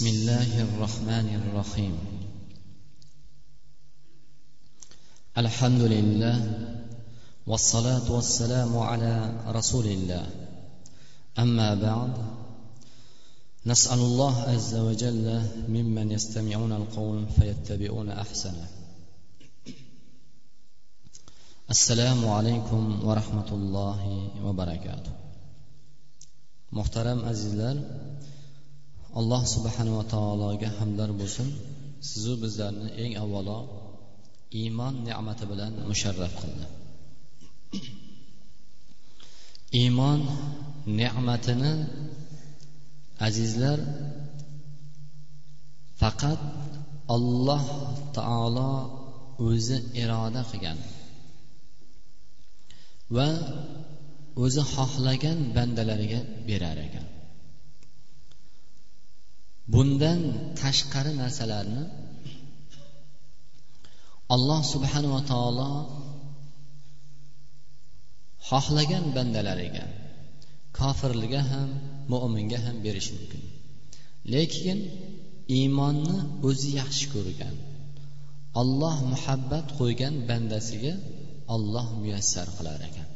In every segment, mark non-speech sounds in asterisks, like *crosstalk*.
بسم الله الرحمن الرحيم. الحمد لله والصلاة والسلام على رسول الله. أما بعد نسأل الله عز وجل ممن يستمعون القول فيتبعون أحسنه. السلام عليكم ورحمة الله وبركاته. muhtaram azizlar alloh subhanava taologa hamdlar bo'lsin. Sizu bizlarni eng avvalo iymon ne'mati bilan musharraf qildi. Iymon ne'matini azizlar faqat alloh taolo o'zi iroda qilgan va o'zi xohlagan bandalariga berar ekan. Bundan tashqari narsalarni alloh subhanava taolo xohlagan bandalariga kofirlarga ham mo'minga ham berishi mumkin. Lekin iymonni o'zi yaxshi ko'rgan olloh muhabbat qo'ygan bandasiga olloh muyassar qilar ekan.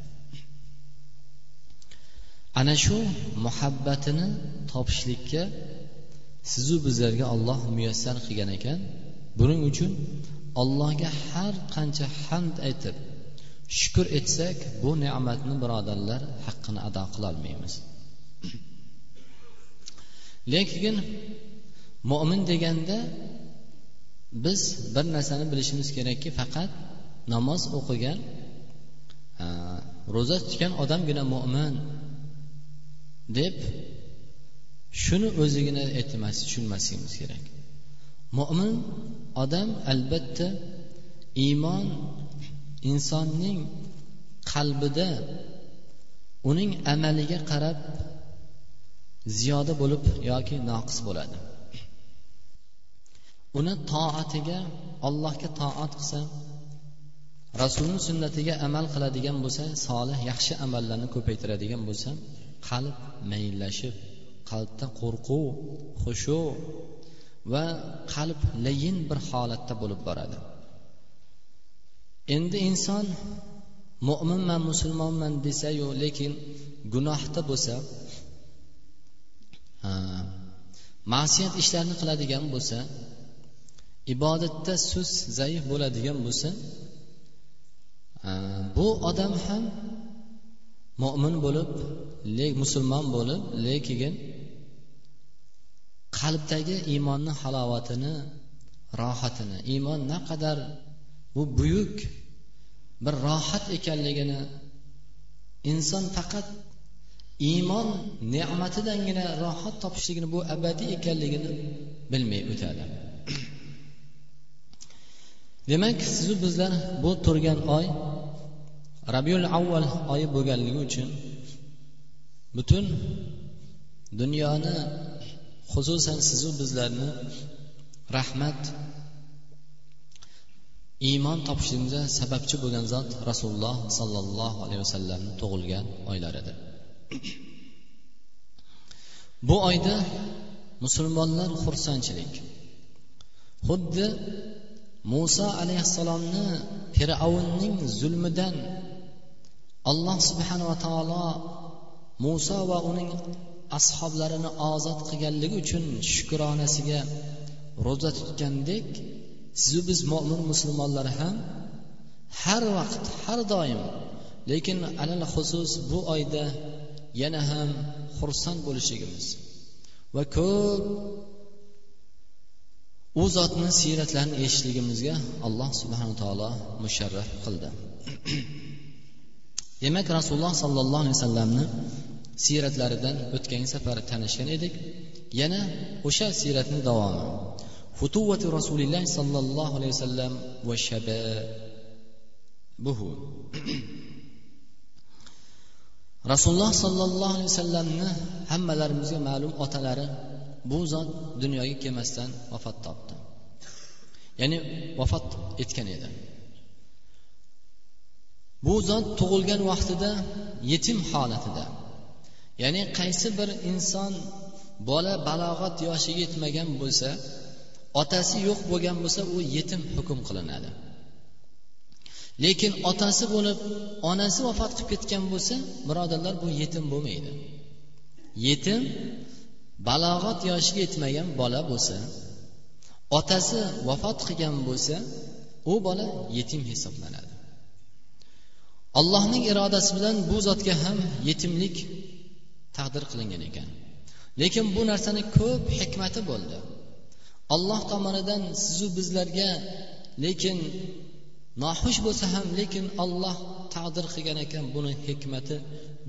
Ana shu muhabbatini topishlikka sizu bizlarga olloh muyassar qilgan ekan. Buning uchun allohga har qancha hamd aytib shukur etsak bu ne'matni birodarlar haqqini ado qilolmaymiz. *clears throat* Lekin mo'min deganda biz bir narsani bilishimiz kerakki faqat namoz o'qigan ro'za tutgan odamgina mo'min deb shuni o'zigina aytmas tushunmasligimiz kerak. Mo'min odam albatta iymon insonning qalbida uning amaliga qarab ziyoda bo'lib yoki noqis bo'ladi. Uni toatiga allohga toat qilsa rasulni sunnatiga amal qiladigan bo'lsa solih yaxshi amallarni ko'paytiradigan bo'lsa qalb mayllashib qalbda qo'rquv xushu va qalb layin bir holatda bo'lib boradi. Endi inson mo'minman musulmonman desayu lekin gunohda bo'lsa ma'siyat ishlarni qiladigan bo'lsa ibodatda sus zaif bo'ladigan bo'lsa bu odam ham mo'min bo'lib musulmon bo'lib lekin qalbdagi iymonni halovatini rohatini iymon naqadar bu buyuk bir rohat ekanligini inson faqat iymon ne'matidangina rohat topishligini bu abadiy ekanligini bilmay o'tadi. Demak sizu bizlar bu turgan oy rabiul avval oyi bo'lganligi uchun butun dunyoni xususan sizu bizlarni rahmat iymon topishimizga sababchi bo'lgan zot rasululloh sollallohu alayhi vasallamni tug'ilgan oylaridir. Bu oyda musulmonlar xursandchilik. Xuddi muso alayhissalomni fir'avnning zulmidan alloh subhanava taolo muso va uning ashoblarini ozod qilganligi uchun shukronasiga ro'za tutgandek sizu biz mo'min musulmonlar ham har vaqt har doim lekin alal xusus bu oyda yana ham xursand bo'lishligimiz va ko'p u zotni siyratlarini eshitishligimizga alloh subhana taolo musharraf qildi. *clears throat* Demak rasululloh sollallohu alayhi vasallamni siyratlaridan o'tgan safar tanishgan edik. Yana o'sha siyratni davomi. Futuvati rasulilloh sollallohu alayhi vasallam va shababuhu *clears throat* rasululloh sollallohu alayhi vasallamni hammalarimizga ma'lum otalari bu zot dunyoga kelmasdan vafot topdi. Ya'ni vafot etgan edi. Bu zot tug'ilgan vaqtida yetim holatida ya'ni qaysi bir inson bola balog'at yoshiga yetmagan bo'lsa otasi yo'q bo'lgan bo'lsa u yetim hukm qilinadi. Lekin otasi bo'lib onasi vafot qilib ketgan bo'lsa birodarlar bu yetim bo'lmaydi. Yetim balog'at yoshiga yetmagan bola bo'lsa otasi vafot qilgan bo'lsa u bola yetim hisoblanadi. Allohning irodasi bilan bu zotga ham yetimlik taqdir qilingan ekan. Lekin bu narsani ko'p hikmati bo'ldi. Alloh tomonidan sizu bizlarga lekin noxush bo'lsa ham lekin olloh taqdir qilgan ekan buni hikmati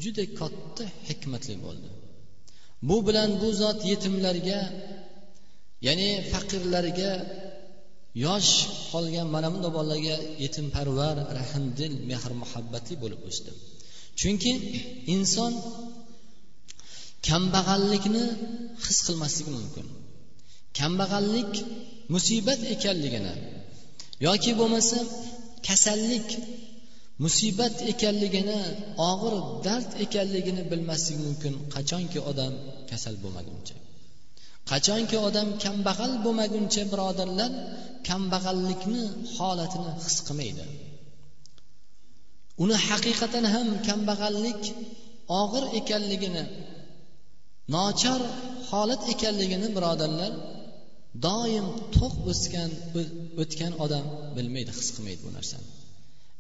juda katta hikmatli bo'ldi. Bu bilan bu zot yetimlarga ya'ni faqirlarga yosh qolgan mana bunday bolalarga yetimparvar rahmdil mehr muhabbatli bo'lib o'sdi. Chunki inson kambag'allikni his qilmasligi mumkin. Kambag'allik musibat ekanligini yoki bo'lmasa kasallik musibat ekanligini og'ir dard ekanligini bilmasligi mumkin qachonki odam kasal bo'lmaguncha. Qachonki odam kambag'al bo'lmaguncha birodarlar kambag'allikni holatini his qilmaydi. Uni haqiqatan ham kambag'allik og'ir ekanligini nochor holat ekanligini birodarlar doim to'q o'sgan o'tgan odam bilmaydi his qilmaydi bu narsani.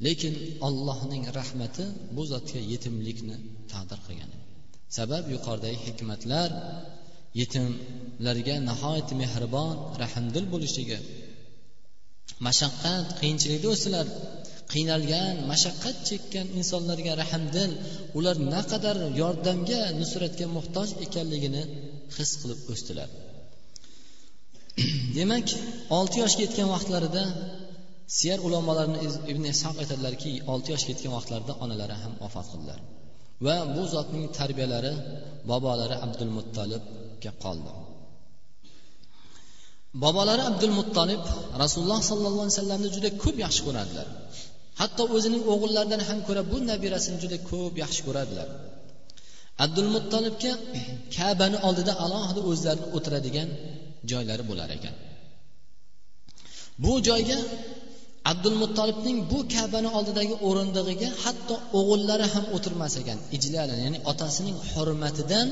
Lekin allohning rahmati bu zotga yetimlikni taqdir qilgan. Sabab yuqoridagi hikmatlar yetimlarga nihoyat mehribon rahmdil bo'lishligi mashaqqat qiyinchilikda o'sdilar qiynalgan mashaqqat chekkan insonlarga rahmdil ular naqadar yordamga nusratga muhtoj ekanligini his qilib o'sdilar. *clears throat* Demak olti yoshga yetgan vaqtlarida siyar ulamolarini ibn ishoq aytadilarki olti yoshga yetgan vaqtlarida onalari ham vafot qildilar. Va bu zotning tarbiyalari bobolari abdul muttolibga qoldi. Bobolari abdul muttolib rasululloh sollallohu alayhi vasallamni juda ko'p yaxshi ko'radilar. hatto o'zining o'g'illaridan ham ko'ra bu nabirasini juda ko'p yaxshi ko'radilar abdul muttolibga *clears throat* kabani oldida alohida o'zlarini o'tiradigan joylari bo'lar ekan bu joyga abdul muttolibning bu kabani oldidagi o'rindig'iga hatto o'g'illari ham o'tirmas ekan ijlalan ya'ni otasining hurmatidan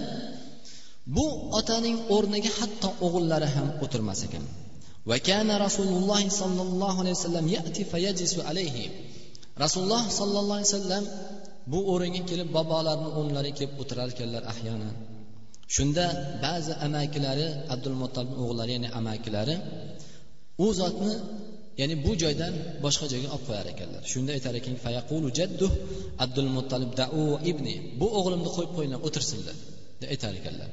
bu otaning o'rniga hatto o'g'illari ham o'tirmas ekan وكان رسول الله صلى الله عليه وسلم يأتي فيجلس عليه rasululloh sollallohu alayhi vasallam bu o'ringa kelib bobolarni o'rnlariga kelib o'tirar ekanlar ahyonan shunda ba'zi amakilari abdul muttalib o'g'illari ya'ni amakilari u zotni ya'ni bu joydan boshqa joyga olib qo'yar ekanlar. Shunda aytar ekan fayaqulu jaddu abdul muttalib dau ibni bu o'g'limni qo'yib qo'yinglar o'tirsinlar deb aytar ekanlar.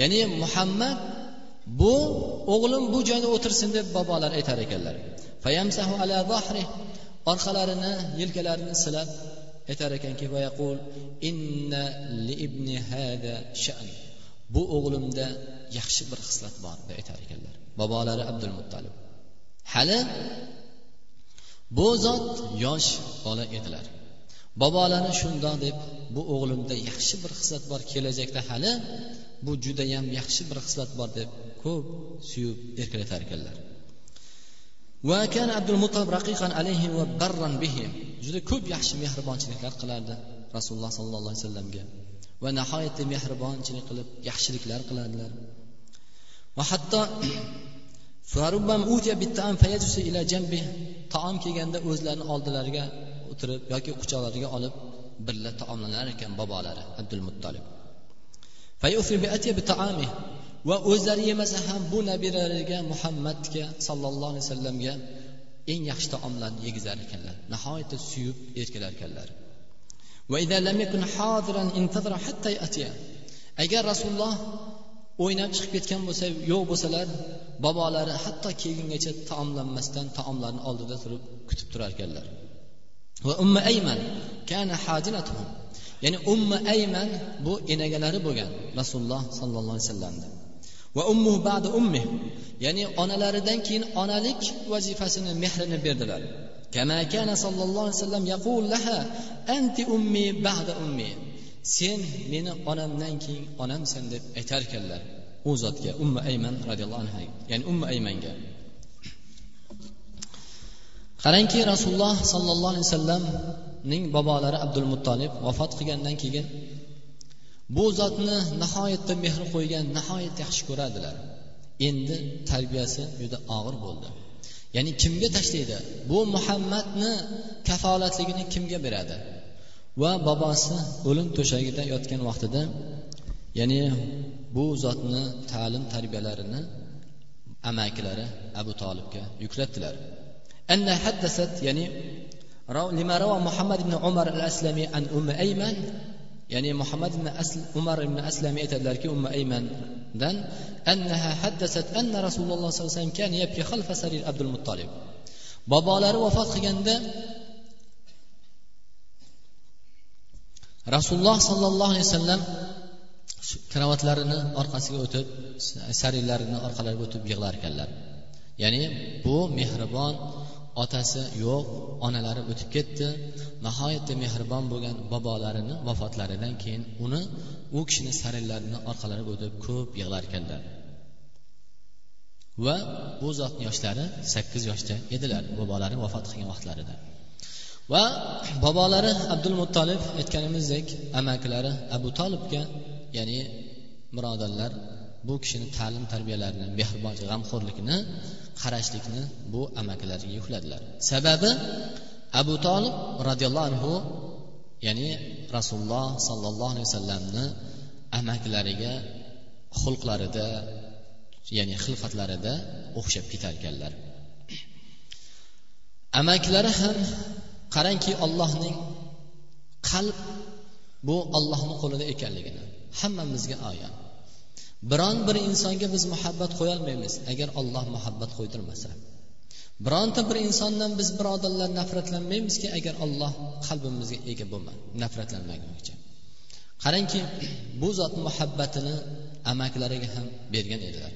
Ya'ni muhammad bu o'g'lim bu joyda o'tirsin deb bobolar aytar ekanlar. Fayamsahu ala zahri orqalarini yelkalarini silab aytar ekanki inna li ibni hada shan. Bu o'g'limda yaxshi bir xislat bor deb aytar ekanlar. Bobolari abdul muttalib hali bu zot yosh bola edilar. Bobolari shundoq deb bu o'g'limda yaxshi bir xislat bor kelajakda hali bu judayam yaxshi bir xislat bor deb ko'p suyib erkalatar ekanlar. Va kana abdul mutob raqiqan alayhi va barran bihim juda ko'p yaxshi mehribonchiliklar qilardi rasululloh sollallohu alayhi vasallamga. Va nihoyatda mehribonchilik qilib yaxshiliklar qiladilar. Va hatto *clears throat* taom kelganda o'zlarini oldilariga o'tirib yoki quchoqlariga olib birga taomlanar ekan bobolari abdul muttolib va o'zlari yemasa ham bu nabiralariga muhammadga sollallohu alayhi vasallamga eng yaxshi taomlarni yegizar ekanlar. Nihoyatda suyib erkalar ekanlar. Agar rasululloh o'ynab chiqib ketgan bo'lsa yo'q bo'lsalar bobolari hatto kelgungacha taomlanmasdan taomlarni oldida turib kutib turar ekanlar. Va umma ayman kana ya'ni umma ayman bu enagalari bo'lgan rasululloh sollallohu alayhi vasallamni va ummuh ba'da ummi ya'ni onalaridan keyin onalik vazifasini mehrini berdilar. Kama kana sallallohu alayhi vasallam yaqul laha anti ummi ba'da ummi. Sen meni onamdan keyin onamsan deb aytar ekanlar u zotga umma ayman roziyallohu anhu ya'ni umma aymanga. Qarangki rasululloh sollallohu alayhi vasallamning bobolari abdul muttolib vafot qilgandan keyin bu zotni nihoyatda mehr qo'ygan nihoyatda yaxshi ko'radilar endi tarbiyasi juda og'ir bo'ldi ya'ni kimga tashlaydi bu muhammadni kafolatligini kimga beradi va bobosi o'lim to'shagida yotgan vaqtida ya'ni bu zotni ta'lim tarbiyalarini amakilari abu tolibga yuklatdilar أن حدثت يعني لما روى محمد بن عمر الأسلمي عن أم أيمن ya'ni muhammad ibn asl umar ibn aslam aytadilarki umma aymandan annaha haddasat anna rasululloh sollallohu alayhi vasallam kan yabki sarir abdul muttolib bobolari vafot qilganda rasululloh sollallohu alayhi vasallam karavotlarini orqasiga o'tib sarirlarini orqalariga o'tib yig'lar ekanlar. Ya'ni bu mehribon otasi yo'q onalari o'tib ketdi. Nihoyatda mehribon bo'lgan bobolarini vafotlaridan keyin uni u kishini sarillarini orqalariga o'tib ko'p yig'lar ekanlar. Va bu zotni yoshlari sakkiz yoshda edilar bobolari vafot qilgan vaqtlarida. Va bobolari abdul muttolib aytganimizdek amakilari abu tolibga ya'ni birodarlar bu kishini ta'lim tarbiyalarini mehribonlik g'amxo'rlikni qarashlikni bu amakilariga yukladilar. Sababi abu tolib roziyallohu anhu ya'ni rasululloh sollallohu alayhi vasallamni amakilariga xulqlarida ya'ni xilqatlarida o'xshab ketar ekanlar amakilari ham qarangki ollohning qalb bu ollohni qo'lida ekanligini hammamizga ayon biron bir insonga biz muhabbat qo'yolmaymiz agar olloh muhabbat qo'ydirmasa bironta bir insondan biz birodarlar nafratlanmaymizki agar olloh qalbimizga ega bo'lma nafratlanmagunicha qarangki bu zot muhabbatini amakilariga ham bergan edilar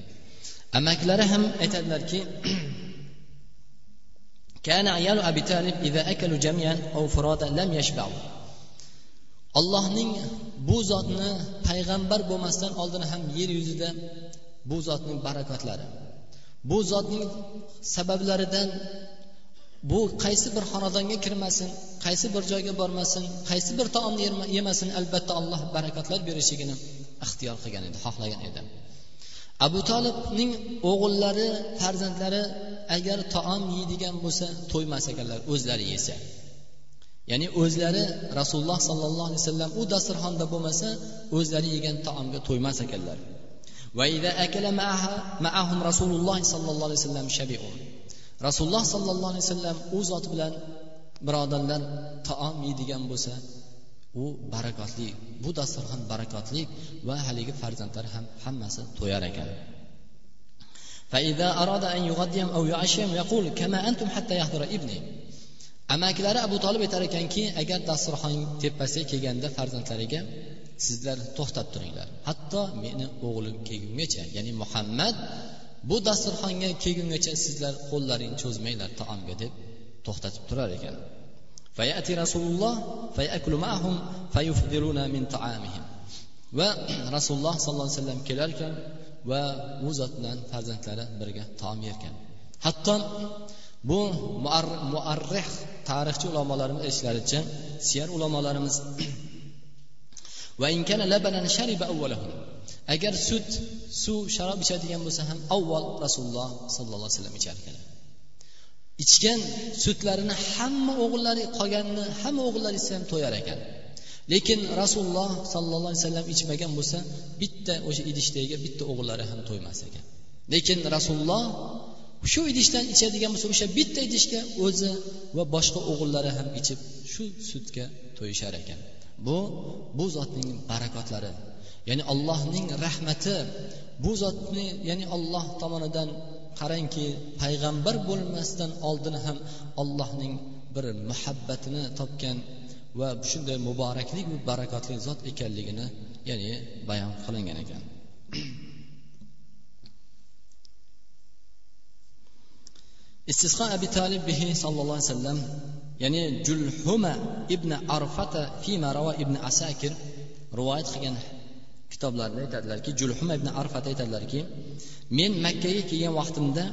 amakilari ham aytadilarki كان عيال أبي طالب إذا أكلوا جميعا أو فرادا لم يشبعوا allohning bu zotni payg'ambar bo'lmasdan oldin ham yer yuzida bu zotning barakotlari bu zotning sabablaridan bu qaysi bir xonadonga kirmasin qaysi bir joyga bormasin qaysi bir taomni yemasin albatta alloh barakotlar berishligini ixtiyor qilgan edi xohlagan edi. Abu tolibning o'g'illari farzandlari agar taom yeydigan bo'lsa to'ymas ekanlar o'zlari yesa. ya'ni o'zlari rasululloh sollallohu alayhi vasallam u dasturxonda bo'lmasa o'zlari yegan taomga to'ymas ekanlar rasululloh sollallohu alayhi vasallam rasululloh sollallohu alayhi vasallam u zot bilan birodarlar taom yeydigan bo'lsa u barakotli bu dasturxon barakotli va haligi farzandlar ham hammasi to'yar ekan فإذا أراد أن يغديهم أو يعشيهم يقول كما أنتم حتى يحضر ابني amakilari abu tolib aytar ekanki agar dasturxon tepasiga kelganda farzandlariga sizlar to'xtab turinglar hatto meni o'g'lim kelgungacha ya'ni muhammad bu dasturxonga kelgungacha sizlar qo'llaringni cho'zmanglar taomga deb to'xtatib turar ekan فيأتي رسول الله فيأكل معهم فيفضلون من طعامهم va rasululloh sollallohu alayhi vasallam kelar ekan va u zot bilan farzandlari birga taom yerkan hatto bu muarrih tarixchi ulamolarimiz aytishlaricha siyar ulamolarimiz *clears throat* agar sut suv sharob ichadigan bo'lsa ham avval rasululloh sollallohu alayhi vasallam ichar ekan. Ichgan sutlarini hamma o'g'illari qolganini hamma o'g'illari ichsa ham to'yar ekan. Lekin rasululloh sollallohu alayhi vasallam ichmagan bo'lsa bitta o'sha idishdagi bitta o'g'illari ham to'ymas ekan. Lekin rasululloh shu idishdan ichadigan bo'lsa o'sha bitta idishga o'zi va boshqa o'g'illari ham ichib shu sutga to'yishar ekan. Bu bu zotning barakotlari. Ya'ni allohning rahmati bu zotni ya'ni olloh tomonidan qarangki payg'ambar bo'lmasdan oldin ham allohning bir muhabbatini topgan va shunday muboraklik barakotli zot ekanligini ya'ni bayon qilingan ekan. *clears throat* istisqo abi talib bihi sallallohu alayhi vasallam ya'ni julhuma ibn arfata fima rava ibn asakir rivoyat qilgan kitoblarida aytadilarki julhuma ibn arfat aytadilarki men makkaga kelgan vaqtimda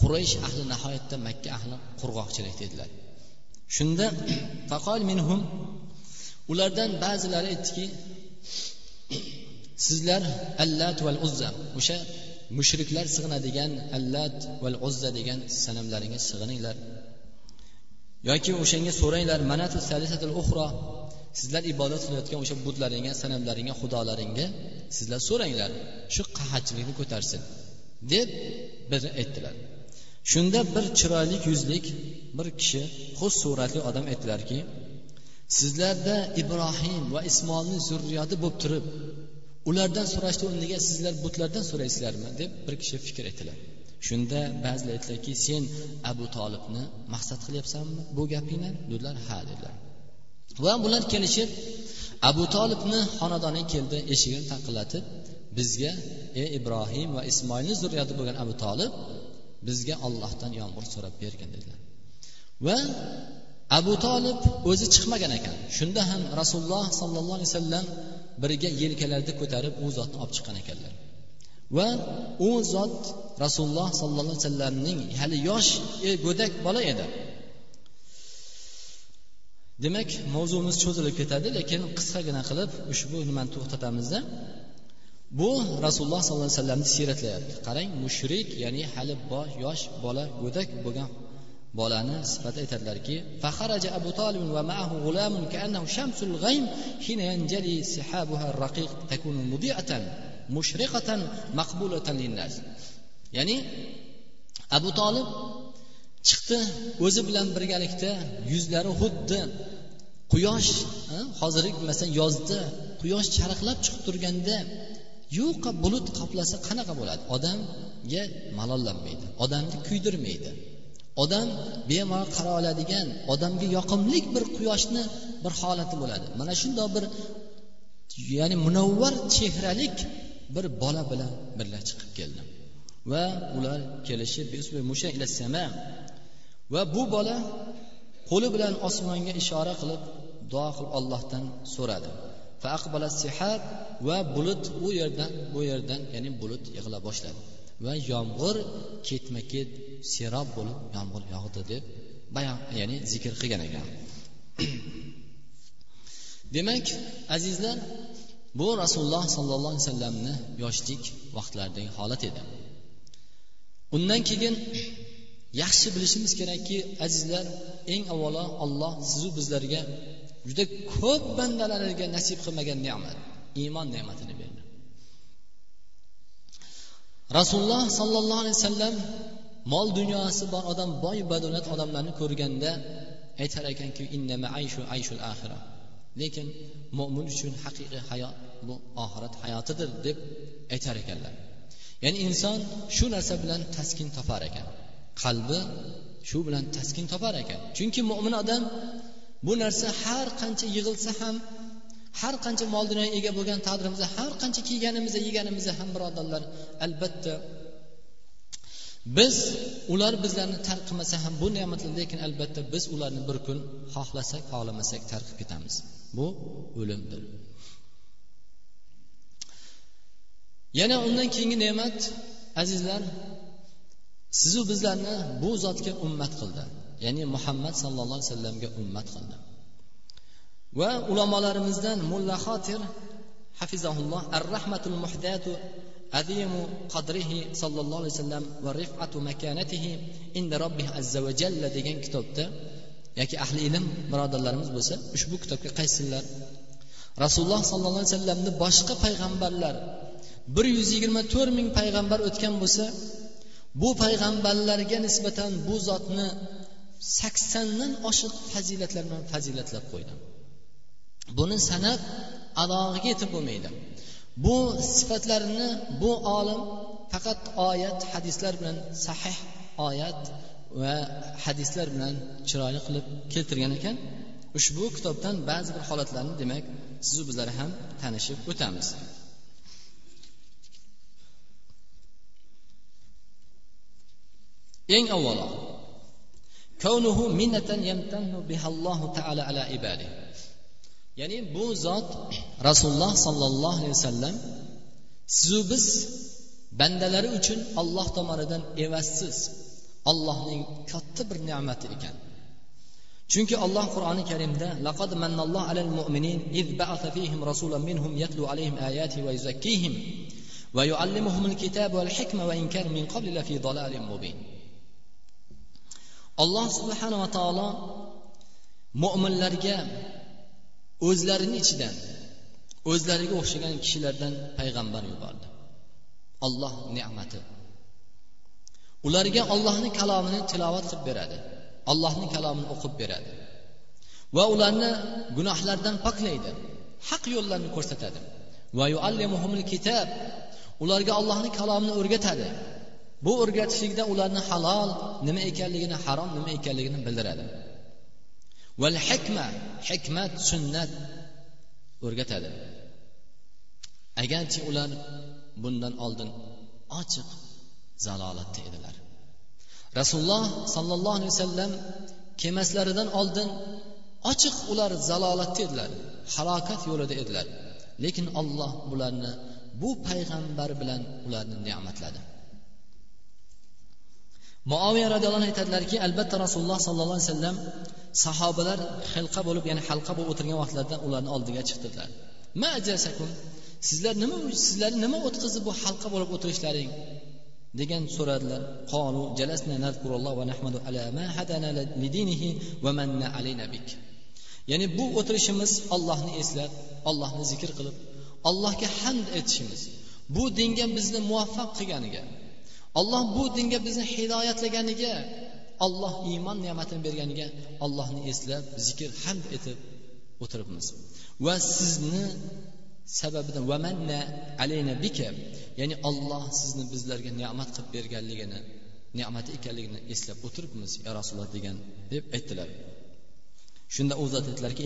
quraysh ahli nihoyatda makka ahli qurg'oqchilik dedilar. Shunda *clears throat* faqol minhum ulardan ba'zilari aytdiki sizlar allat val uzza o'sha mushriklar sig'inadigan allat val uzza degan sanamlaringga sig'ininglar. Yoki o'shanga so'ranglar manatu salisatul uxro sizlar ibodat qilayotgan o'sha butlaringga sanamlaringga xudolaringga sizlar so'ranglar shu qahatchilikni ko'tarsin deb bir aytdilar. Shunda bir chiroyli yuzlik bir kishi xus suratli odam aytdilarki sizlarda ibrohim va ismoilni zurriyati bo'lib turib ulardan so'rashni o'rniga sizlar butlardan so'raysizlarmi deb bir kishi fikr aytiladi shunda ba'zilar aytdilarki sen abu tolibni maqsad qilyapsanmi? Bu gapingni dedilar ha dedilar. Va bular kelishib abu tolibni xonadoniga keldi eshigini taqillatib bizga ey ibrohim va ismoilni zurriyati bo'lgan abu tolib bizga ollohdan yomg'ir so'rab bergin dedilar. Va abu tolib o'zi chiqmagan ekan. Shunda ham rasululloh sollallohu alayhi vasallam birga yelkalarida ko'tarib u zotni olib chiqqan ekanlar. Va u zot rasululloh sollallohu alayhi vasallamning hali yosh e, go'dak bola edi. Demak mavzumiz cho'zilib ketadi lekin qisqagina qilib ushbu nimani to'xtatamizda bu rasululloh sollallohu alayhi vasallamni siyratlayapti. Qarang mushrik ya'ni hali yosh bola go'dak bo'lgan bolani sifati aytadilarki فخرج أبو طالب ومعه غلام كأنه شمس الغيم حين ينجلي سحابها الرقيق تكون مضيئة مشرقة مقبولة للناس ya'ni abu tolib chiqdi o'zi bilan birgalikda yuzlari xuddi quyosh hozirgi masalan yozda quyosh charaqlab chiqib turganda yo'qqa bulut qoplasa qanaqa bo'ladi odamga malollanmaydi odamni kuydirmaydi Odam bemalol qara oladigan odamga yoqimli bir quyoshni bir holati bo'ladi. Mana shundoq bir ya'ni munavvar chehralik bir bola bilan birga chiqib keldi. Va ular kelishib va bu bola qo'li bilan osmonga ishora qilib duo qilib ollohdan so'radi. Va bulut u yerdan bu yerdan ya'ni bulut yig'ila boshladi. Va yomg'ir ketma ket serob bo'lib yomg'ir yog'di deb bayon ya'ni zikr qilgan ekan. *clears throat* Demak azizlar bu rasululloh sollallohu alayhi vasallamni yoshlik vaqtlaridagi holat edi. Undan keyin *clears throat* yaxshi bilishimiz kerakki azizlar eng avvalo olloh sizu bizlarga juda ko'p bandalarga nasib qilmagan ne'mat iymon ne'matini berdi rasululloh sollallohu alayhi vasallam mol dunyosi bor odam boy badavlat odamlarni ko'rganda aytar ekanki lekin mo'min uchun haqiqiy hayot bu oxirat hayotidir deb aytar ekanlar. Ya'ni inson shu narsa bilan taskin topar ekan. Qalbi shu bilan taskin topar ekan. Chunki mo'min odam bu narsa har qancha yig'ilsa ham har qancha mol dunyoga ega bo'lgan taqdirimizda har qancha kiyganimizda yeganimizda ham birodarlar albatta biz ular bizlarni tark qilmasa ham bu ne'matlar lekin albatta biz ularni bir kun xohlasak xohlamasak tark qilib ketamiz bu o'limdir. Yana undan keyingi ne'mat azizlar sizu bizlarni bu zotga ummat qildi. Ya'ni muhammad sallallohu alayhi vasallamga ummat qildi. Va ulamolarimizdan mulla xotir hafizahulloh ar rahmatul muhdatu azimu qadrihi sallallohu alayhi vasallam va rifatu makanatihi inda robbih azza va jalla degan kitobda yoki ahli ilm birodarlarimiz bo'lsa ushbu kitobga qaysilar rasululloh sollallohu alayhi vasallamni boshqa payg'ambarlar bir yuz yigirma to'rt ming payg'ambar o'tgan bo'lsa bu payg'ambarlarga nisbatan bu zotni saksondan oshiq fazilatlar bilan fazilatlab qo'ydi. buni sanab adog'iga yetib bo'lmaydi bu sifatlarini bu olim faqat oyat hadislar bilan sahih oyat va hadislar bilan chiroyli qilib keltirgan ekan ushbu kitobdan ba'zi bir holatlarni demak sizu bizlar ham tanishib o'tamiz eng avvalo كونه منة يمتن بها الله تعالى على عباده ya'ni bu zot rasululloh sollallohu alayhi vasallam sizu biz bandalari uchun olloh tomonidan evassiz allohning katta bir ne'mati ekan. Chunki alloh qur'oni karimda laqad mannalloh alal mu'minin iz ba'atha fihim rasulan minhum yatlu alayhim ayati va yuzakkihim va yuallimuhumul kitaba wal hikma va in kanu min qabli lafi dalalin mubin. Alloh subhanava taolo mo'minlarga o'zlarini ichidan o'zlariga o'xshagan kishilardan payg'ambar yubordi. Olloh ne'mati. Ularga ollohni kalomini tilovat qilib beradi. Allohni kalomini o'qib beradi. Va ularni gunohlardan poklaydi. Haq yo'llarni ko'rsatadi. Va kitob ularga allohni kalomini o'rgatadi. Bu o'rgatishlikda ularni halol nima ekanligini harom nima ekanligini bildiradi. Val hikma hikmat sunnat o'rgatadi. Agarchi ular bundan oldin ochiq zalolatda edilar. Rasululloh sollallohu alayhi vasallam kelmaslaridan oldin ochiq ular zalolatda edilar halokat yo'lida edilar. Lekin olloh ularni bu payg'ambar bilan ularni ne'matladi. Muoviya roziyallohu anhu aytadilarki albatta rasululloh sollallohu alayhi vasallam sahobalar xilqa bo'lib ya'ni halqa bo'lib o'tirgan vaqtlarida ularni oldiga chiqdilar. Sizlar nima sizlarni nima o'tqizdi bu halqa bo'lib o'tirishlaring? degan so'radilar. Qolu jalasna nazkurulloh va nahmadu ala ma hadana lidinihi va manna alayna bik. Ya'ni bu o'tirishimiz ollohni eslab ollohni zikr qilib allohga hamd aytishimiz. Bu dinga bizni muvaffaq qilganiga alloh bu dinga bizni hidoyatlaganiga olloh iymon ne'matini berganiga allohni eslab zikr hamd etib o'tiribmiz. Va sizni sababidan vamanna alayna bika ya'ni olloh sizni bizlarga ne'mat qilib berganligini ne'mati ekanligini eslab o'tiribmiz ya rasululloh degan deb aytdilar. Shunda u zot aytdilarki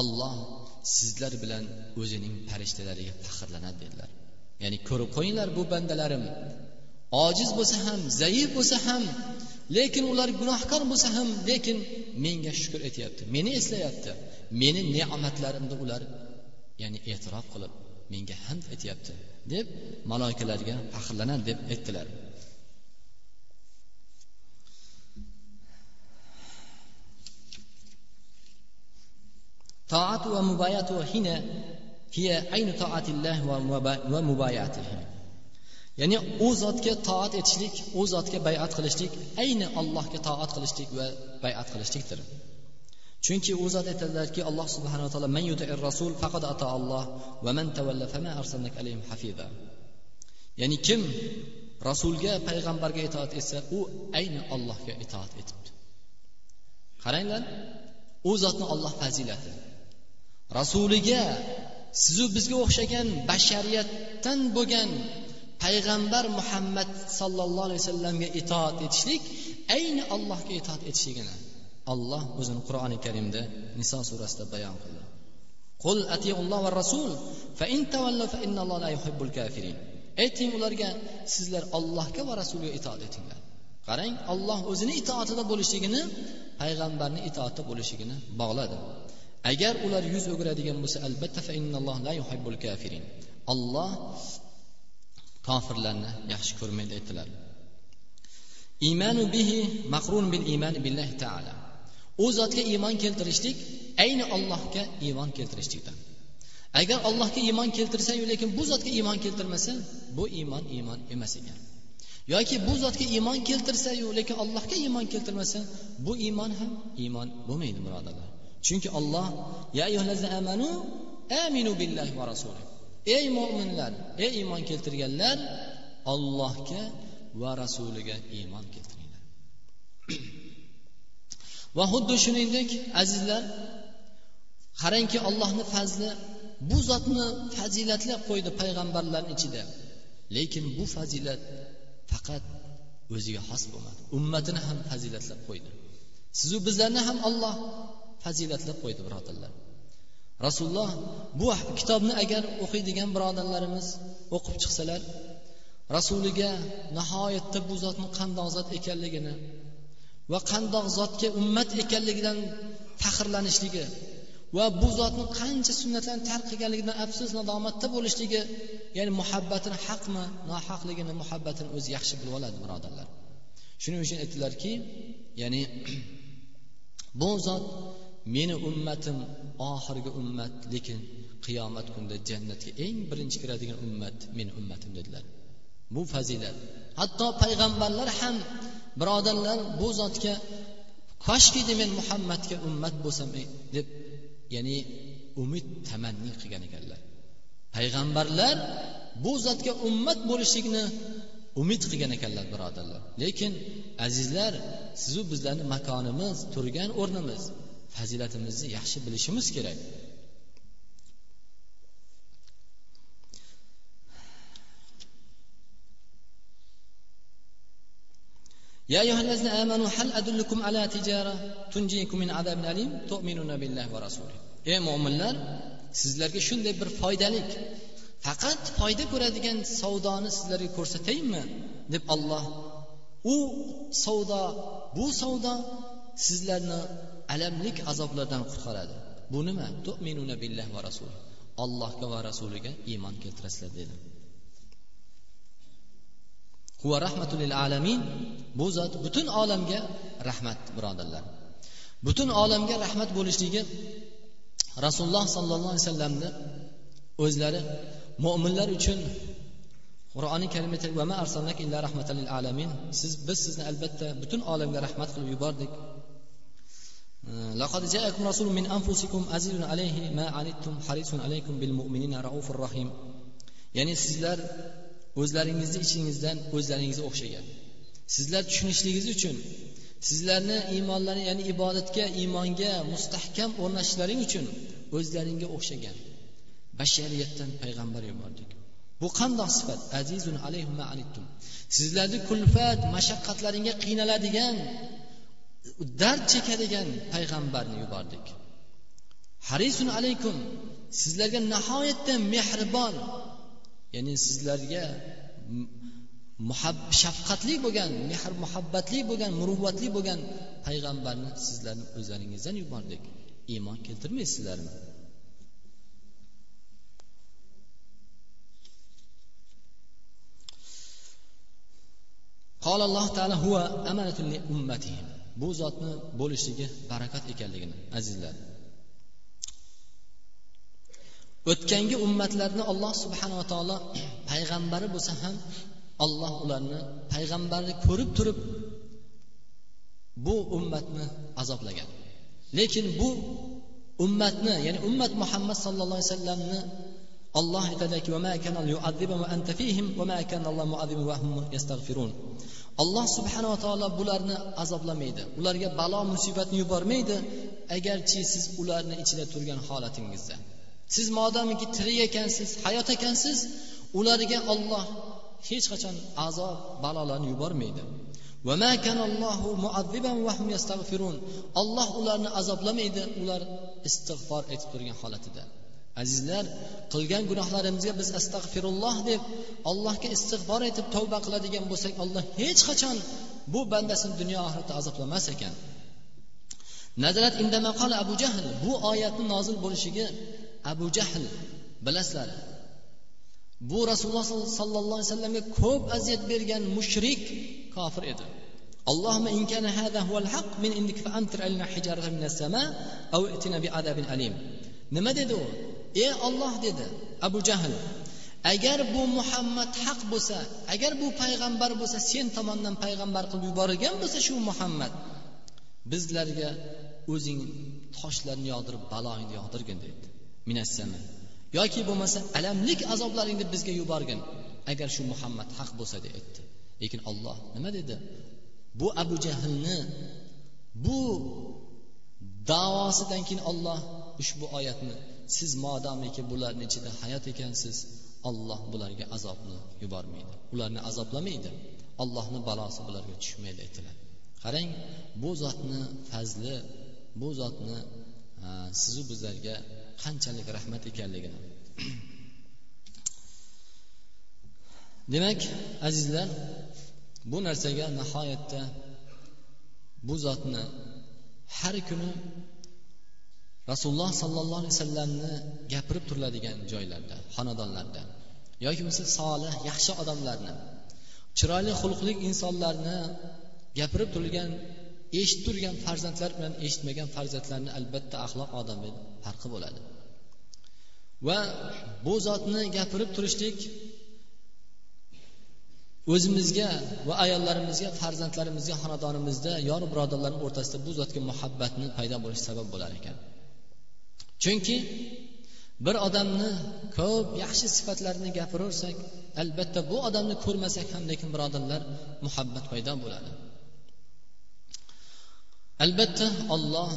olloh sizlar bilan o'zining farishtalariga faxrlanadi dedilar. Ya'ni ko'rib qo'yinglar bu bandalarim ojiz bo'lsa ham zaif bo'lsa ham lekin ular gunohkor bo'lsa ham lekin menga shukur etyapti meni eslayapti. Meni ne'matlarimni ular ya'ni e'tirof qilib menga hamd aytyapti deb maloikalarga faxrlanadi deb aytdilar. Toat va mubayat va hina hiya aynu toatillah va mubayatihi. Ya'ni u zotga toat etishlik u zotga bayat qilishlik ayni allohga toat qilishlik va bayat qilishlikdir. Chunki u zot aytadilarki alloh subhanaa taolo man rasul faqat ata alloh va man tavalla fama arsalnak alayhim hafiza ya'ni kim rasulga payg'ambarga itoat etsa u ayni allohga itoat etibdi qaranglar u zotni olloh fazilati. Rasuliga sizu bizga o'xshagan bashariyatdan bo'lgan payg'ambar muhammad sollallohu alayhi vasallamga itoat etishlik ayni allohga itoat etishligini alloh o'zini qur'oni karimda niso surasida bayon qildi. Qul atiulloh va rasul fa in fa innalloha la yuhibbul kafirin. Ayting ularga sizlar allohga va rasuliga itoat etinglar. Qarang olloh o'zini itoatida bo'lishligini payg'ambarni itoatida bo'lishligini bog'ladi. Agar ular yuz o'giradigan bo'lsa albatta fa innalloh la yuhibbul kafirin. Olloh kofirlarni yaxshi ko'rmaydi aytdilar. Imanu bihi maqrun bil iman billahi taala. U zotga iymon keltirishlik ayni allohga iymon keltirishlikdan. Agar allohga iymon keltirsangu lekin bu zotga iymon keltirmasa bu iymon iymon emas ekan. Yoki bu zotga iymon keltirsayu lekin allohga iymon keltirmasa bu iymon ham iymon bo'lmaydi birodarlar. Chunki olloh ya amanu aminu billahi va rasulih ey mo'minlar ey iymon keltirganlar ollohga va rasuliga iymon keltiringlar. *clears throat* Va xuddi shuningdek azizlar qarangki allohni fazli bu zotni fazilatlab qo'ydi payg'ambarlarni ichida. Lekin bu fazilat faqat o'ziga xos bo'lmadi. Ummatini ham fazilatlab qo'ydi. Sizu bizlarni ham olloh fazilatlab qo'ydi birodarlar. Rasululloh bu kitobni agar o'qiydigan birodarlarimiz o'qib chiqsalar rasuliga nihoyatda bu zotni qandoq zot ekanligini va qandoq zotga ummat ekanligidan faxrlanishligi va bu zotni qancha sunnatlarni tark qilganligidan afsus nadomatda bo'lishligi ya'ni muhabbatini haqmi nohaqligini muhabbatini o'zi yaxshi bilib oladi birodarlar. Shuning uchun aytdilarki ya'ni *clears throat* bu zot meni ummatim oxirgi ummat lekin qiyomat kunida jannatga eng birinchi kiradigan ummat meni ummatim dedilar. Bu fazilat. Hatto payg'ambarlar ham birodarlar bu zotga koshkidi men muhammadga ummat bo'lsam e, deb ya'ni umid tamanni qilgan ekanlar. Payg'ambarlar bu zotga ummat bo'lishlikni umid qilgan ekanlar birodarlar. Lekin azizlar sizu bizlarni makonimiz turgan o'rnimiz fazilatimizni yaxshi bilishimiz kerak يا أيها الذين آمنوا هل أدلكم على تجارة تنجيكم من عذاب أليم تؤمنون بالله ورسوله ey mo'minlar sizlarga shunday bir foydalik faqat foyda ko'radigan savdoni sizlarga ko'rsataymi deb olloh u savdo bu savdo sizlarni alamlik azoblardan qutqaradi. Bu nima? Tu'minuna billah va rasul. Allohga va rasuliga iymon keltirasizlar dedi. Huva rahmatul alamin. Bu zot butun olamga rahmat birodarlar. Butun olamga rahmat bo'lishligi rasululloh sollallohu alayhi vasallamni o'zlari mo'minlar uchun qur'oni karimda alamin. Siz biz sizni albatta butun olamga rahmat qilib yubordik. لقد جاءكم رسول من أنفسكم عزيز عليه ما عنتم حريص عليكم بالمؤمنين رؤوف الرحيم ya'ni sizlar o'zlaringizni ichingizdan o'zlaringizga o'xshagan sizlar tushunishligingiz uchun sizlarni iymonlarni ya'ni ibodatga iymonga mustahkam o'rnashishlaring uchun o'zlaringga o'xshagan bashariyatdan payg'ambar yubordik bu qandoq sifat azizun alayhum anittum sizlarni kulfat mashaqqatlaringga qiynaladigan dard chekadigan payg'ambarni yubordik harisun alaykum sizlarga nihoyatda mehribon ya'ni sizlarga shafqatli bo'lgan mehr muhabbatli bo'lgan muruvvatli bo'lgan payg'ambarni sizlarni o'zlaringizdan yubordik iymon keltirmaysizlarmi قال الله تعالى هو أمانة لأمتهم bu zotni bo'lishligi barakat ekanligini azizlar. O'tgangi ummatlarni alloh subhanava taolo *clears throat* payg'ambari bo'lsa ham alloh ularni payg'ambarni ko'rib turib bu ummatni azoblagan lekin bu ummatni ya'ni ummat muhammad sallallohu alayhi vasallamni olloh aytadiki alloh subhanava taolo bularni azoblamaydi ularga balo musibatni yubormaydi agarchi siz ularni ichida turgan holatingizda. Siz modomiki tirik ekansiz hayot ekansiz ularga olloh hech qachon azob balolarni yubormaydi. Olloh ularni azoblamaydi ular istig'for etib turgan holatida. azizlar qilgan gunohlarimizga biz astag'firulloh deb allohga istig'for etib tavba qiladigan bo'lsak olloh hech qachon bu bandasini dunyo oxiratda azoblamas ekan nazarat indamaqol abu jahl bu oyatni nozil bo'lishiga abu jahl bilasizlar bu rasululloh sollallohu alayhi vasallamga ko'p aziyat bergan mushrik kofir edi اللهم إن كان هذا هو الحق من عندك فأمطر علينا حجارة من السماء أو ائتنا بعذاب أليم nima dedi u Ey olloh dedi abu jahl agar bu muhammad haq bo'lsa agar bu payg'ambar bo'lsa sen tomondan payg'ambar qilib yuborilgan bo'lsa shu muhammad bizlarga o'zing toshlarni yog'dirib baloingni yog'dirgin dedi minassama. Yoki bo'lmasa alamlik azoblaringni bizga yuborgin agar shu muhammad haq bo'lsa deb aytdi lekin olloh nima dedi? Bu abu jahlni bu davosidan keyin olloh ushbu oyatni siz modomiki bularni ichida hayot ekansiz olloh bularga azobni yubormaydi. Ularni azoblamaydi allohni balosi bularga tushmaydi aytiladi. Qarang bu zotni fazli bu zotni sizu bizlarga qanchalik rahmat ekanligini. *clears throat* Demak azizlar bu narsaga nihoyatda bu zotni har kuni rasululloh sollallohu alayhi vasallamni gapirib turiladigan joylarda xonadonlarda yoki bo'lmasa solih yaxshi odamlarni chiroyli xulqli insonlarni gapirib turilgan eshitib turgan farzandlar bilan eshitmagan farzandlarni albatta axloq odami farqi bo'ladi. Va bu zotni gapirib turishlik o'zimizga va ayollarimizga farzandlarimizga xonadonimizda yor birodarlar o'rtasida bu zotga muhabbatni paydo bo'lishi sabab bo'lar ekan. Chunki bir odamni ko'p yaxshi sifatlarini gapiraversak albatta bu odamni ko'rmasak ham lekin birodarlar muhabbat paydo bo'ladi. Albatta olloh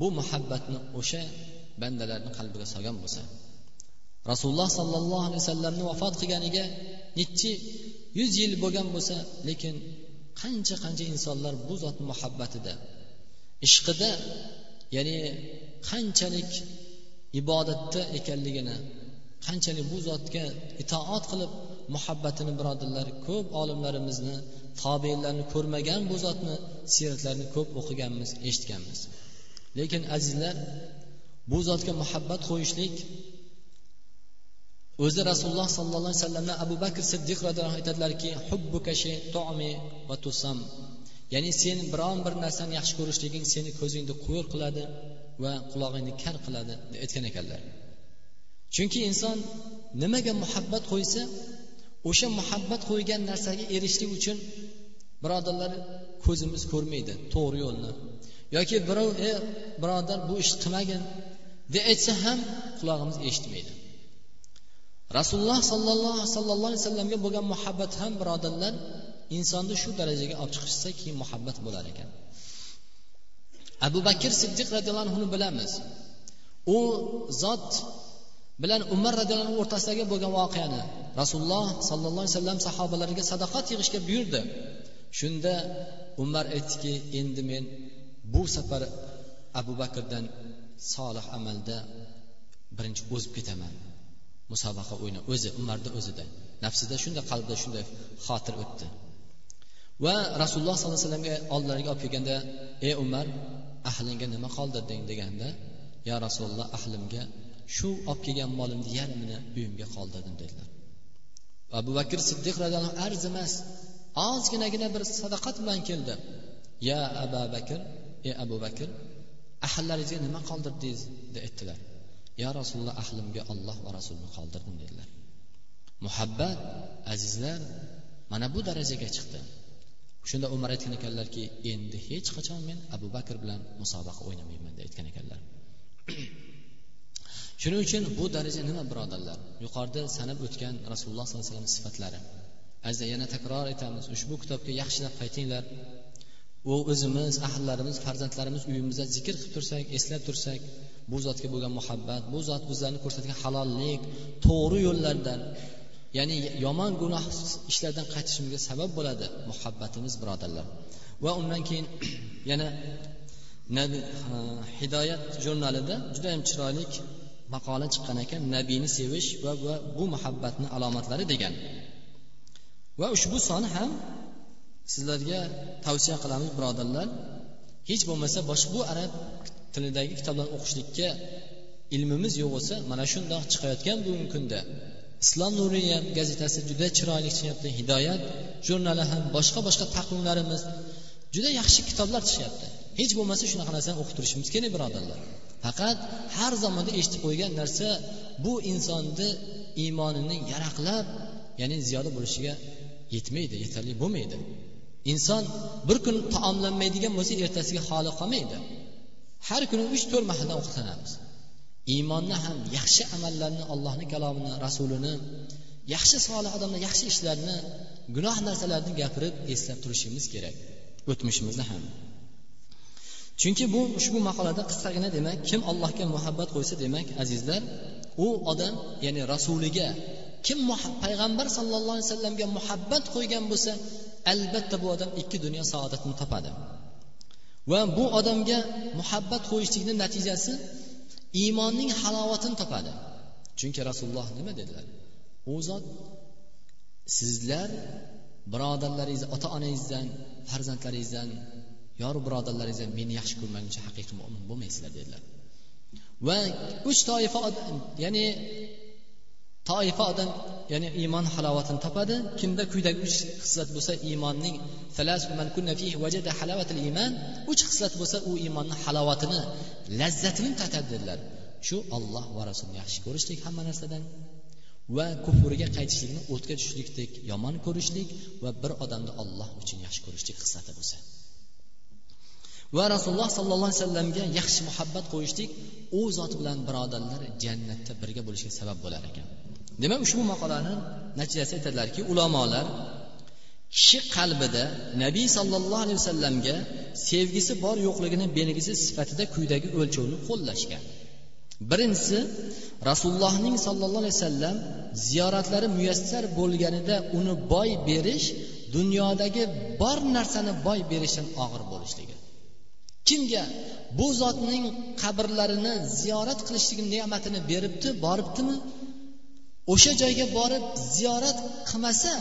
bu muhabbatni o'sha bandalarni qalbiga solgan bo'lsa rasululloh sollallohu alayhi vasallamni vafot qilganiga nechi yuz yil bo'lgan bo'lsa lekin qancha qancha insonlar bu zot muhabbatida ishqida ya'ni qanchalik ibodatda ekanligini qanchalik bu zotga itoat qilib muhabbatini birodarlar ko'p olimlarimizni tobeinlarni ko'rmagan bu zotni siyratlarini ko'p o'qiganmiz eshitganmiz. Lekin azizlar bu zotga muhabbat qo'yishlik o'zi rasululloh sollallohu alayhi vasallamdan abu bakr siddiq roziyallohu aytadilarki va tusam ya'ni sen biron bir narsani yaxshi ko'rishliging seni ko'zingni qo'yir qiladi. Va qulog'ingni kar qiladi deb aytgan ekanlar. Chunki inson nimaga muhabbat qo'ysa o'sha muhabbat qo'ygan narsaga erishishlik uchun birodarlar ko'zimiz ko'rmaydi to'g'ri yo'lni. Yoki birov e birodar bu ishni qilmagin deb aytsa ham qulog'imiz eshitmaydi. Rasululloh sollallohu sollallohu alayhi vasallamga bo'lgan muhabbat ham birodarlar insonni shu darajaga olib chiqishsa keyin muhabbat bo'lar ekan. Abu bakr siddiq roziyallohu anhuni bilamiz. U zot bilan umar roziyallohu anhu o'rtasidagi bo'lgan voqeani rasululloh sollallohu alayhi vasallam sahobalariga sadoqat yig'ishga buyurdi. Shunda umar aytdiki endi men bu safar abu bakrdan solih amalda birinchi o'zib ketaman. Musobaqa o'yna o'zi umarni o'zida. Nafsida shunday qalbida shunday xotir o'tdi. Va rasululloh sollallohu alayhi vasallamga oldilariga olib kelganda ey umar ahlingga nima qoldirding deganda yo rasululloh ahlimga shu olib kelgan molimni yarmini uyimga qoldirdim dedilar. Abu bakr siddiq roziyallohu arzimas ozginagina bir sadaqat bilan keldi. Ya abu bakr ey abu bakr ahllaringizga nima qoldirdingiz? deb aytdilar. Yo rasululloh ahlimga olloh va rasulini qoldirdim dedilar. Muhabbat azizlar mana bu darajaga chiqdi. Shunda umar aytgan ekanlarki endi hech qachon men abu bakr bilan musobaqa o'ynamayman deb aytgan ekanlar. *clears throat* Shuning uchun bu daraja nima birodarlar? Yuqorida sanab o'tgan rasululloh sollallohu alayhi vasallam sifatlari. Azza yana takror aytamiz ushbu kitobga yaxshilab qaytinglar. U o'zimiz ahllarimiz farzandlarimiz uyimizda zikr qilib tursak eslab tursak bu zotga bo'lgan muhabbat bu zot bizlarni ko'rsatgan halollik to'g'ri yo'llardan ya'ni yomon gunoh ishlardan qaytishimga sabab bo'ladi muhabbatimiz birodarlar. Va undan keyin *clears throat* yana nabi hidoyat jurnalida judayam chiroyli maqola chiqqan ekan nabiyni sevish va, va bu muhabbatni alomatlari degan. Va ushbu son ham sizlarga tavsiya qilamiz birodarlar. Hech bo'lmasa boshqa bu arab tilidagi kitoblarni o'qishlikka ilmimiz yo'q bo'lsa mana shundoq chiqayotgan bugungi kunda islom nuriya gazetasi juda chiroyli chiqyapti hidoyat jurnali ham boshqa boshqa taqvimlarimiz juda yaxshi kitoblar chiqyapti hech bo'lmasa shunaqa narsani o'qib turishimiz kerak birodarlar. Faqat har zamonda eshitib qo'ygan narsa bu insonni iymonini yaraqlab ya'ni ziyoda bo'lishiga yetmaydi yetarli bo'lmaydi. Inson bir kun taomlanmaydigan bo'lsa ertasiga holi qolmaydi. Har kuni uch to'rt mahaldan ovqatlanamiz iymonni ham yaxshi amallarni allohni kalomini rasulini yaxshi solih odamlar yaxshi ishlarni gunoh narsalarni gapirib eslab turishimiz kerak o'tmishimizni ham. Chunki bu ushbu maqolada qisqagina demak kim allohga muhabbat qo'ysa demak azizlar u odam ya'ni rasuliga kim payg'ambar sallallohu alayhi vasallamga muhabbat qo'ygan bo'lsa albatta bu odam ikki dunyo saodatini topadi. Va bu odamga muhabbat qo'yishlikni natijasi iymonning halovatini topadi. Chunki rasululloh nima dedilar? U zot sizlar birodarlaringiz ota onangizdan farzandlaringizdan yor birodarlaringizdan meni yaxshi ko'rmaguncha haqiqiy mo'min bo'lmaysizlar dedilar. Va uch toifa ya'ni toifa odam ya'ni iymon halovatini topadi. Kimda quyidagi uch xislat bo'lsa iymonning uch xislat bo'lsa u iymonni halovatini lazzatini tatadi dedilar. Shu olloh va rasulni yaxshi ko'rishlik hamma narsadan va kufrga qaytishlikni o'tga tushishlikdek yomon ko'rishlik va bir odamni olloh uchun yaxshi ko'rishlik xislati bo'lsa. Va rasululloh sollallohu alayhi vasallamga yaxshi muhabbat qo'yishlik u zot bilan birodarlar jannatda birga bo'lishga sabab bo'lar ekan. Demak ushbu maqolani natijasi aytadilarki ulamolar kishi qalbida nabiy sollallohu alayhi vasallamga sevgisi bor yo'qligini belgisi sifatida quyidagi o'lchovni qo'llashgan. Birinchisi rasulullohning sollallohu alayhi vasallam ziyoratlari muyassar bo'lganida uni boy berish dunyodagi bor narsani boy berishdan og'ir bo'lishligi. Kimga bu zotning qabrlarini ziyorat qilishlik ne'matini beribdi boribdimi? O'sha joyga borib ziyorat qilmasa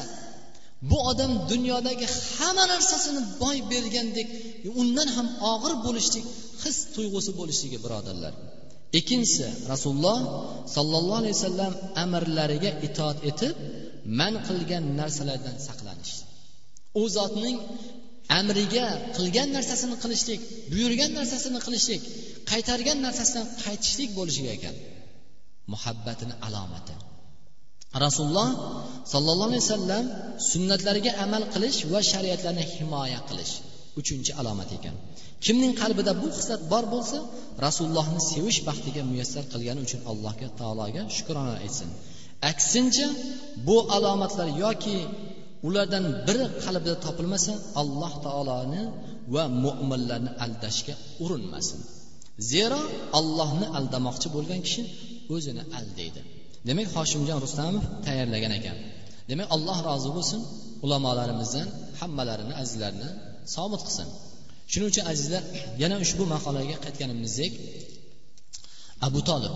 bu odam dunyodagi hamma narsasini boy bergandek undan ham og'ir bo'lishlik his tuyg'usi bo'lishligi birodarlar. Ikkinchisi rasululloh sollallohu alayhi vasallam amrlariga itoat etib man qilgan narsalardan saqlanish. U zotning amriga qilgan narsasini qilishlik buyurgan narsasini qilishlik qaytargan narsasidan qaytishlik bo'lishi ekan. Muhabbatini alomati. Rasululloh sollallohu alayhi vasallam sunnatlariga amal qilish va shariatlarni himoya qilish uchinchi alomat ekan. Kimning qalbida bu hislat bor bo'lsa rasulullohni sevish baxtiga muyassar qilgani uchun allohga taologa shukrona aytsin. Aksincha bu alomatlar yoki ulardan biri qalbida topilmasa alloh taoloni va mo'minlarni aldashga urinmasin. Zero allohni aldamoqchi bo'lgan kishi o'zini aldaydi. Demak hoshimjon rustamov tayyorlagan ekan. Demak alloh rozi bo'lsin ulamolarimizdan hammalarini azizlarini sobit qilsin. Shuning uchun azizlar yana ushbu maqolaga qaytganimizdek abu tolib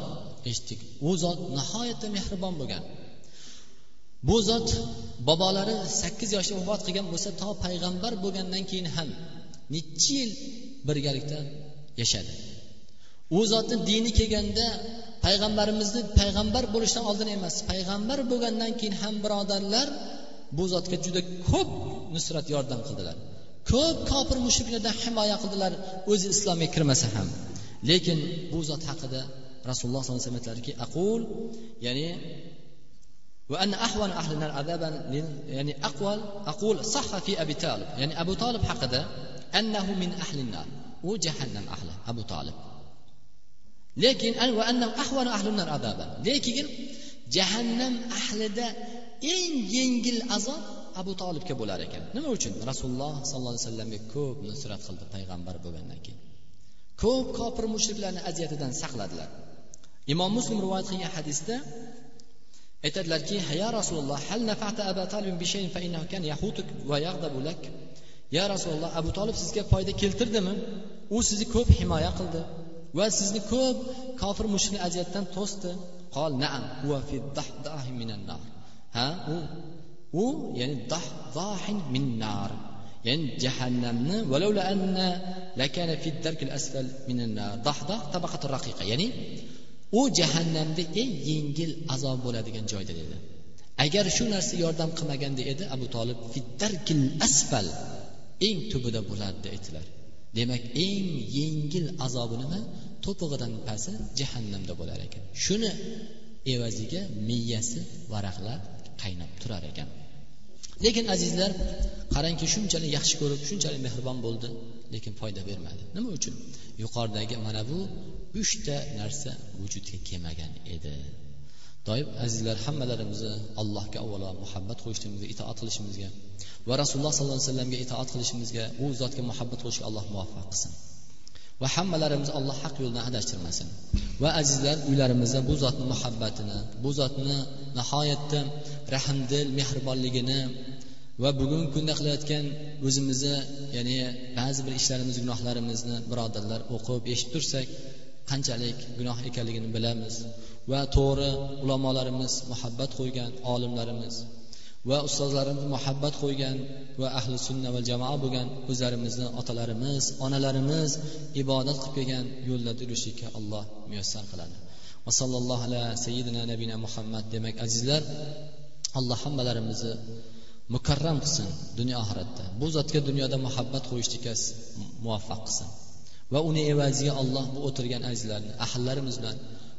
eshitdik u zot nihoyatda mehribon bo'lgan. Bu zot bobolari sakkiz yoshda vafot qilgan bo'lsa to payg'ambar bo'lgandan keyin ham necha yil birgalikda yashadi. U zotni dini kelganda payg'ambarimizni payg'ambar bo'lishidan oldin emas payg'ambar bo'lgandan keyin ham birodarlar bu zotga juda ko'p nusrat yordam qildilar ko'p kofir mushriklardan himoya qildilar o'zi islomga kirmasa ham lekin bu zot haqida rasululloh sollallohu alayhi vasallam aytdilarki aqul ya'ni وأن أحوان أهل النار عذابا يعني أقوال أقول صح في أبي طالب يعني أبو طالب حقده أنه من أهل النار وجهنم أهله أبو طالب lekin lekin jahannam ahlida eng yengil azob abu tolibga bo'lar ekan. Nima uchun? Rasululloh sollallohu alayhi vasallamga ko'p nusrat qildi payg'ambar bo'lgandan keyin. Ko'p kofir mushriklarni aziyatidan saqladilar. Imom muslim rivoyat qilgan hadisda aytadilarki ya rasululloh hal nafata aba talib fa innahu kan yahutuk va yaghdabu lak? Ya rasululloh abu tolib sizga foyda keltirdimi? U sizni ko'p himoya qildi. Va sizni ko'p kofir mushrik aziyatdan to'sdi. Qol naam huwa fi minan nar. Ha u u ya'ni dahdahin min nar. Ya'ni jahannamni valavla anna lakana fi darkil asfal minan nar. Dahdah tabaqatur raqiqa. Ya'ni u jahannamda eng yengil azob bo'ladigan joyda dedi. Agar shu narsa yordam qilmaganda edi abu tolib fiddarkil asfal eng tubida bo'lardi aytilar demak eng yengil azobi nima? To'pig'idan pasi jahannamda bo'lar ekan. Shuni evaziga miyasi varaqlab qaynab turar ekan. Lekin azizlar qarangki shunchalik yaxshi ko'rib shunchalik mehribon bo'ldi lekin foyda bermadi. Nima uchun? Yuqoridagi mana bu uchta narsa vujudga kelmagan edi. Doim azizlar hammalarimizni allohga avvalo muhabbat qo'yishligimizga itoat qilishimizga va rasululloh sollallohu alayhi vasallamga itoat qilishimizga u zotga muhabbat qo'yishga alloh muvaffaq qilsin. Va hammalarimizni alloh haq yo'ldan adashtirmasin va azizlar uylarimizda bu zotni muhabbatini bu zotni nihoyatda rahmdil mehribonligini va bugungi kunda qilayotgan o'zimizni ya'ni ba'zi bir ishlarimiz gunohlarimizni birodarlar o'qib eshitib tursak qanchalik gunoh ekanligini bilamiz. Va to'g'ri ulamolarimiz muhabbat qo'ygan olimlarimiz va ustozlarimiz muhabbat qo'ygan va ahli sunna va jamoa bo'lgan o'zlarimizni otalarimiz onalarimiz ibodat qilib kelgan yo'lda yurishlikka alloh muyassar qiladi. Va sallallohu ala sayyidina nabina muhammad demak azizlar alloh hammalarimizni mukarram qilsin dunyo oxiratda. Bu zotga dunyoda muhabbat qo'yishlikka muvaffaq qilsin. Va uni evaziga alloh bu o'tirgan azizlarni ahllarimiz bilan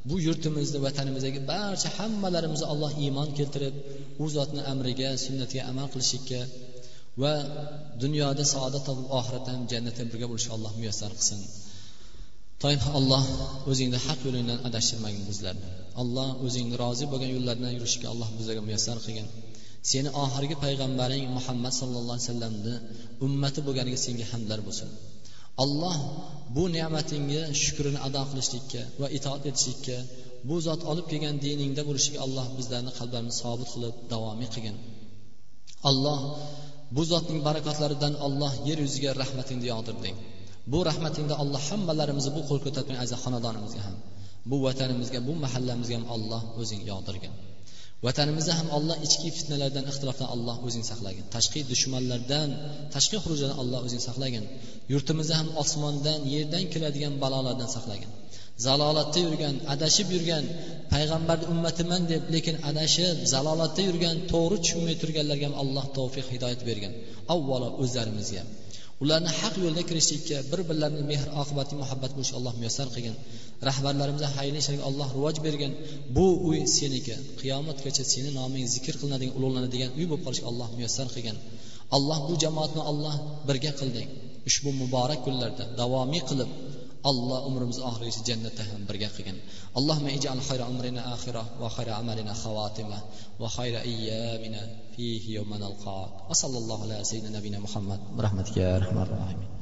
bu yurtimizni vatanimizdagi barcha hammalarimizni alloh iymon keltirib u zotni amriga sunnatiga amal qilishlikka va dunyoda saodat topib oxiratda ham jannatda birga bo'lishga alloh muyassar qilsin. Toyib alloh o'zingni haq yo'lingdan adashtirmagin bizlarni. Alloh o'zingni rozi bo'lgan yo'llardan yurishga alloh bizlarga muyassar qilgin. Seni oxirgi payg'ambaring muhammad sallallohu alayhi vasallamni ummati bo'lganiga senga hamdlar bo'lsin. Alloh bu ne'matingga shukrini ado qilishlikka va itoat etishlikka bu zot olib kelgan diningda bo'lishiga alloh bizlarni qalblarimizni sobit qilib davomiy qilgin. Alloh bu zotning barakatlaridan alloh yer yuziga rahmatingni yog'dirding bu rahmatingda alloh hammalarimizni bu qo'l ko'targan aziz xonadonimizga ham bu vatanimizga bu mahallamizga ham alloh o'zing yog'dirgin. Vatanimizni ham alloh ichki fitnalardan ixtilofdan alloh o'zing saqlagin. Tashqi dushmanlardan tashqi xurujdan alloh o'zing saqlagin. Yurtimizni ham osmondan yerdan keladigan balolardan saqlagin. Zalolatda yurgan adashib yurgan payg'ambarni ummatiman deb lekin adashib zalolatda yurgan to'g'ri tushunmay turganlarga ham alloh tavfiq hidoyat bergin. Avvalo o'zlarimizga. Ularni haq yo'lda kirishlikka bir birlarini mehr oqibati muhabbat bo'lishga alloh muyassar qilgin. Rahbarlarimizga xayrli ishlarga alloh rivoj bergin. Bu uy seniki. Qiyomatgacha seni noming zikr qilinadigan ulug'lanadigan uy bo'lib qolishga alloh muyassar qilgin. Alloh bu jamoatni alloh birga qilding ushbu muborak kunlarda davomiy qilib الله umrimizni oxirigacha jannatda ham birga qilgin اللهم اجعل خير أمرنا آخرة وخير عملنا خواتمة وخير أيامنا فيه يوم نلقاك وصلى الله على سيدنا نبينا محمد برحمتك يا أرحم الراحمين